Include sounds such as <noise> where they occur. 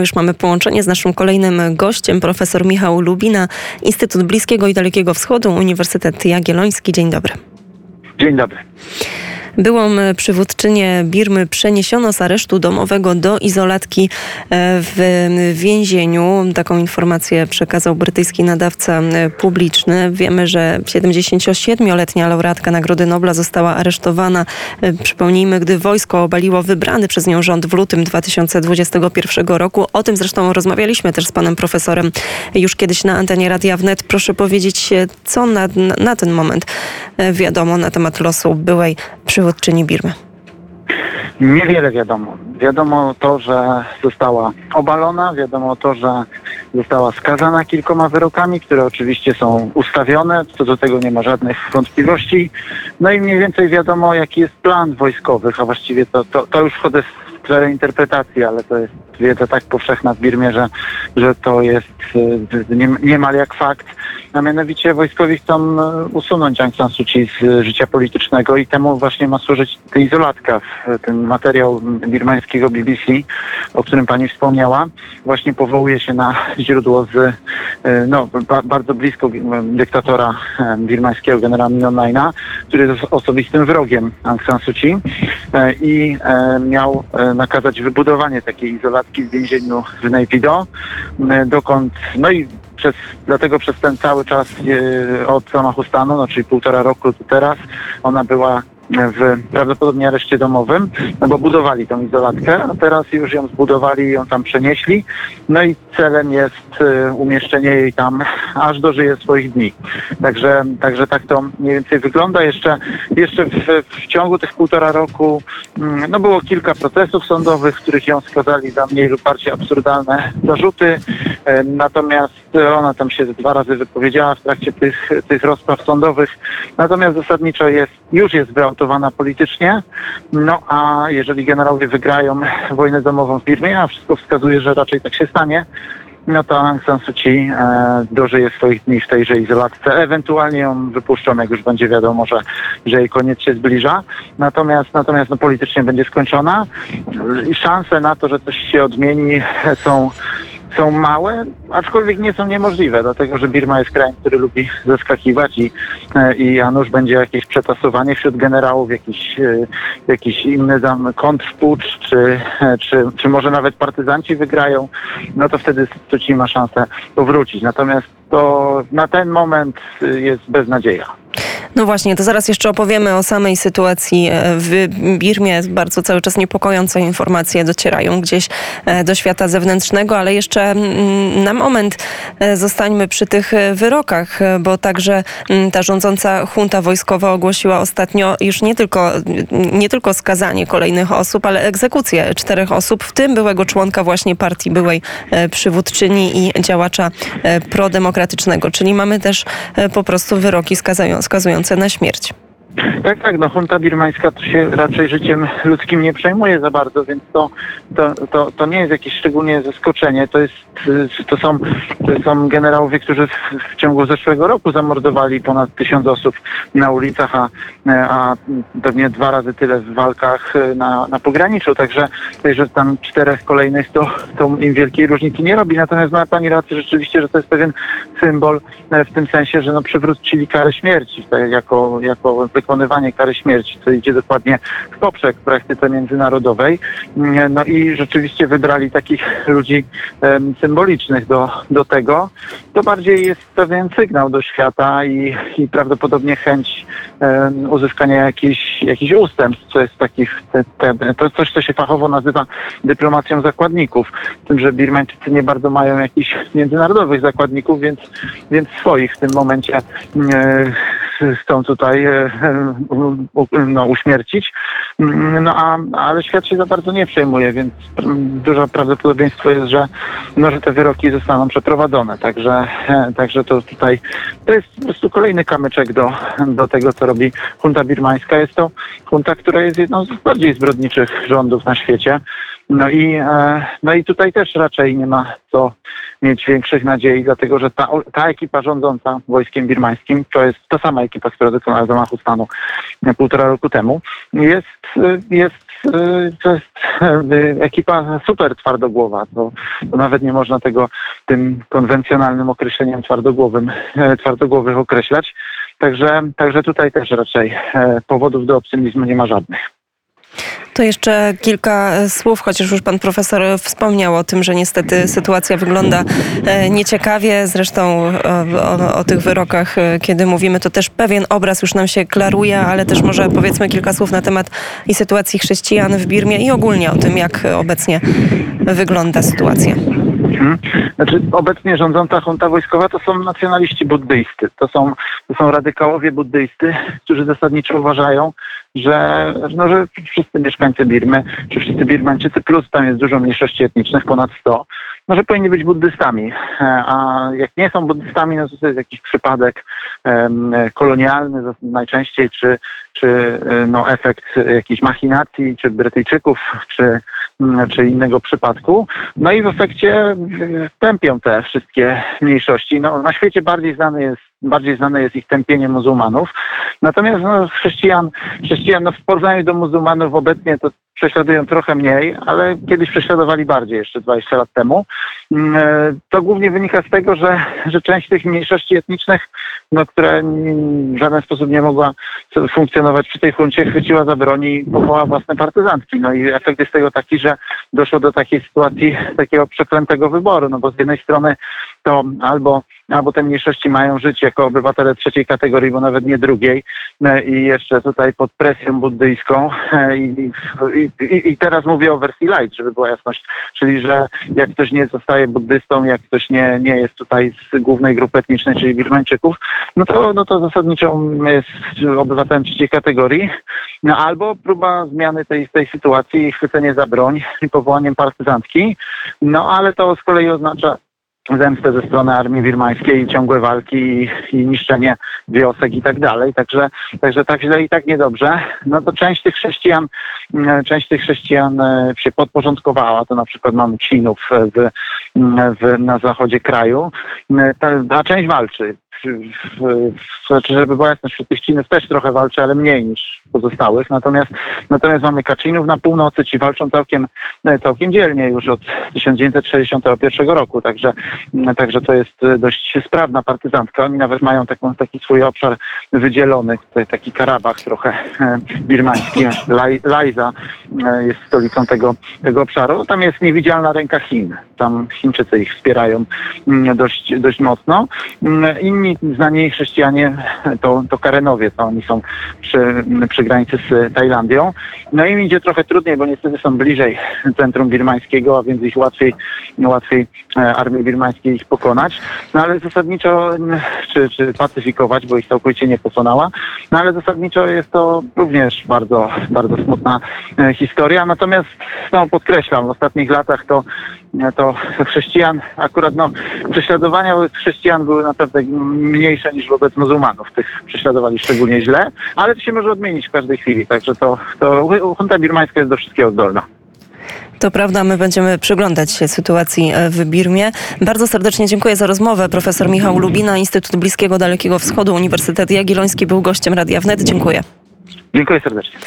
Już mamy połączenie z naszym kolejnym gościem, profesor Michał Lubina, Instytut Bliskiego i Dalekiego Wschodu, Uniwersytet Jagielloński. Dzień dobry. Dzień dobry. Byłą przywódczynię Birmy przeniesiono z aresztu domowego do izolatki e, w więzieniu. Taką informację przekazał brytyjski nadawca e, publiczny. Wiemy, że 77-letnia laureatka Nagrody Nobla została aresztowana, e, przypomnijmy, gdy wojsko obaliło wybrany przez nią rząd w lutym 2021 roku. O tym zresztą rozmawialiśmy też z panem profesorem już kiedyś na antenie Radia Wnet. Proszę powiedzieć, co na, na ten moment wiadomo na temat losu byłej przywódczyni przywódczyni Birmy? Niewiele wiadomo. Wiadomo to, że została obalona, wiadomo to, że została skazana kilkoma wyrokami, które oczywiście są ustawione, co do tego nie ma żadnych wątpliwości. No i mniej więcej wiadomo, jaki jest plan wojskowych, a właściwie to, to, to już wchodzę w sferę interpretacji, ale to jest wiedza tak powszechna w Birmie, że, że to jest e, nie, niemal jak fakt. A mianowicie wojskowi chcą e, usunąć Aung San Suu Kyi z życia politycznego i temu właśnie ma służyć izolatka. Ten materiał birmańskiego BBC, o którym pani wspomniała, właśnie powołuje się na źródło z e, no, ba, bardzo blisko dyktatora birmańskiego generała Minonajna, który jest osobistym wrogiem Aung San Suu Kyi i miał nakazać wybudowanie takiej izolatki w więzieniu w Naypyidaw, dokąd, no i przez, dlatego przez ten cały czas e, od zamachu stanu, no czyli półtora roku teraz, ona była w prawdopodobnie areszcie domowym, no bo budowali tą izolatkę, a teraz już ją zbudowali i ją tam przenieśli. No i celem jest y, umieszczenie jej tam, aż dożyje swoich dni. Także, także tak to mniej więcej wygląda. Jeszcze, jeszcze w, w ciągu tych półtora roku mm, no było kilka procesów sądowych, w których ją skazali za mniej lub bardziej absurdalne zarzuty. E, natomiast ona tam się dwa razy wypowiedziała w trakcie tych, tych rozpraw sądowych. Natomiast zasadniczo jest, już jest wyautowana politycznie. No a jeżeli generałowie wygrają wojnę domową w Birmie, a wszystko wskazuje, że raczej tak się stanie, no to Aung San Suu Kyi e, dożyje swoich dni w tejże izolatce. Ewentualnie ją wypuszczą, jak już będzie wiadomo, że, że jej koniec się zbliża. Natomiast, natomiast no, politycznie będzie skończona i szanse na to, że coś się odmieni są są małe, aczkolwiek nie są niemożliwe, dlatego że Birma jest krajem, który lubi zaskakiwać i, e, i a nuż będzie jakieś przetasowanie wśród generałów, jakiś, e, jakiś inny tam kontrpucz, czy, e, czy, czy może nawet partyzanci wygrają, no to wtedy Suci ma szansę powrócić. Natomiast to na ten moment jest beznadzieja. No właśnie, to zaraz jeszcze opowiemy o samej sytuacji e, w Birmie. Bardzo cały czas niepokojące informacje docierają gdzieś e, do świata zewnętrznego, ale jeszcze mm, na moment e, zostańmy przy tych wyrokach, bo także mm, ta rządząca junta wojskowa ogłosiła ostatnio już nie tylko, nie tylko skazanie kolejnych osób, ale egzekucję czterech osób, w tym byłego członka właśnie partii byłej przywódczyni i działacza prodemokratycznego. Czyli mamy też po prostu wyroki skazujące na śmierć. Tak, tak, no junta birmańska to się raczej życiem ludzkim nie przejmuje za bardzo, więc to, to, to, to nie jest jakieś szczególnie zaskoczenie. To, jest, to, są, to są generałowie, którzy w, w ciągu zeszłego roku zamordowali ponad tysiąc osób na ulicach, a, a pewnie dwa razy tyle w walkach na, na pograniczu. Także, że tam czterech kolejnych to, to im wielkiej różnicy nie robi. Natomiast ma Pani rację rzeczywiście, że to jest pewien symbol w tym sensie, że no przywrócili karę śmierci tak, jako, jako wykonywanie kary śmierci, co idzie dokładnie w poprzek praktyce międzynarodowej. Mm, no i rzeczywiście wybrali takich <laughs> ludzi symbolicznych do, do tego. To bardziej jest pewien sygnał do świata i, i prawdopodobnie chęć uzyskania jakichś, jakichś ustępstw, co jest takich, te, te, to coś, co się fachowo nazywa dyplomacją zakładników. Tym, że Birmańczycy nie bardzo mają jakichś międzynarodowych zakładników, więc, więc swoich w tym momencie e, chcą tutaj e, no, uśmiercić. No, a, ale świat się za bardzo nie przejmuje, więc duże prawdopodobieństwo jest, że, no, że te wyroki zostaną przeprowadzone. Także, e, także to tutaj to jest po prostu kolejny kamyczek do, do tego, co robi junta birmańska. Jest to junta, która jest jedną z bardziej zbrodniczych rządów na świecie. No i, e, no i tutaj też raczej nie ma co mieć większych nadziei, dlatego że ta, ta ekipa rządząca wojskiem birmańskim, to jest ta sama ekipa, która dokonała zamachu stanu półtora roku temu, jest, jest to jest ekipa super twardogłowa. To, to nawet nie można tego tym konwencjonalnym określeniem twardogłowym, twardogłowych określać. Także, także tutaj też raczej powodów do optymizmu nie ma żadnych. To jeszcze kilka e, słów, chociaż już pan profesor wspomniał o tym, że niestety sytuacja wygląda e, nieciekawie. Zresztą e, o, o, tych wyrokach, kiedy mówimy, to też pewien obraz już nam się klaruje, ale też może powiedzmy kilka słów na temat i sytuacji chrześcijan w Birmie i ogólnie o tym, jak obecnie wygląda sytuacja. Mhm. Znaczy, obecnie rządząca junta wojskowa to są nacjonaliści buddyjscy. To są, to są radykałowie buddyjscy, którzy zasadniczo uważają, że, no, że wszyscy mieszkańcy Birmy, czy wszyscy Birmańczycy, plus tam jest dużo mniejszości etnicznych, ponad 100, no, że powinni być buddystami. E, a jak nie są buddystami, no to jest jakiś przypadek um, kolonialny najczęściej, czy, czy e, no, efekt jakiejś machinacji, czy Brytyjczyków, czy, czy innego przypadku. No i w efekcie tępią te wszystkie mniejszości. No, na świecie bardziej znany jest bardziej znane jest ich tępienie muzułmanów. Natomiast no, chrześcijan, chrześcijan no, w porównaniu do muzułmanów obecnie to prześladują trochę mniej, ale kiedyś prześladowali bardziej, jeszcze 20 lat temu. Mm, e, to głównie wynika z tego, że, że część tych mniejszości etnicznych, no, które w żaden sposób nie mogła funkcjonować przy tej huncie, chwyciła za broni i powołała własne partyzantki. No i efekt jest tego taki, że doszło do takiej sytuacji, takiego przeklętego wyboru, no bo z jednej strony to albo, albo te mniejszości mają żyć jako obywatele trzeciej kategorii, bo nawet nie drugiej. E, i jeszcze tutaj pod presją buddyjską e, i, i, i, teraz mówię o wersji light, żeby była jasność, czyli że jak ktoś nie zostaje buddystą, jak ktoś nie, nie jest tutaj z głównej grupy etnicznej, czyli Birmańczyków, no to, no to zasadniczo jest obywatelem trzeciej kategorii, no albo próba zmiany tej, tej sytuacji i chwycenie za broń i powołaniem partyzantki, no ale to z kolei oznacza zemstę ze strony armii birmańskiej, ciągłe walki i, i, niszczenie wiosek i tak dalej. Także, także tak źle i tak niedobrze. No to część tych chrześcijan, mm, część tych chrześcijan e, się podporządkowała. To na przykład mamy Chinów w, w, na zachodzie kraju, e, ta, a część walczy znaczy, żeby była jasność, wśród tych też trochę walczy, ale mniej niż pozostałych. Natomiast, natomiast mamy Kaczynów na północy, ci walczą całkiem, e, całkiem dzielnie już od 1961 roku, także, także to jest dość sprawna partyzantka. Oni nawet mają taką, taki swój obszar wydzielony, taki Karabach trochę e, birmański. Lajza e, jest stolicą tego, tego obszaru. Tam jest niewidzialna ręka Chin. Tam Chińczycy ich wspierają dość, dość mocno. Mm, inni znani chrześcijanie to, to Karenowie, to oni są przy, przy granicy z Tajlandią. No im idzie trochę trudniej, bo niestety są bliżej centrum birmańskiego, a więc ich łatwiej, łatwiej e, armii birmańskiej ich pokonać. No ale zasadniczo, czy, czy pacyfikować, bo ich całkowicie nie pokonała. No ale zasadniczo jest to również bardzo, bardzo smutna e, historia. Natomiast no, podkreślam, w ostatnich latach to to chrześcijan, akurat no, prześladowania wobec chrześcijan były naprawdę mniejsze niż wobec muzułmanów. Tych prześladowali szczególnie źle, ale to się może odmienić w każdej chwili, także to, to junta birmańska jest do wszystkiego zdolna. To prawda, my będziemy przyglądać się sytuacji e, w Birmie. Bardzo serdecznie dziękuję za rozmowę. Profesor Michał Lubina, Instytut Bliskiego Dalekiego Wschodu, Uniwersytet Jagielloński był gościem Radia Wnet. Dziękuję. Dziękuję serdecznie.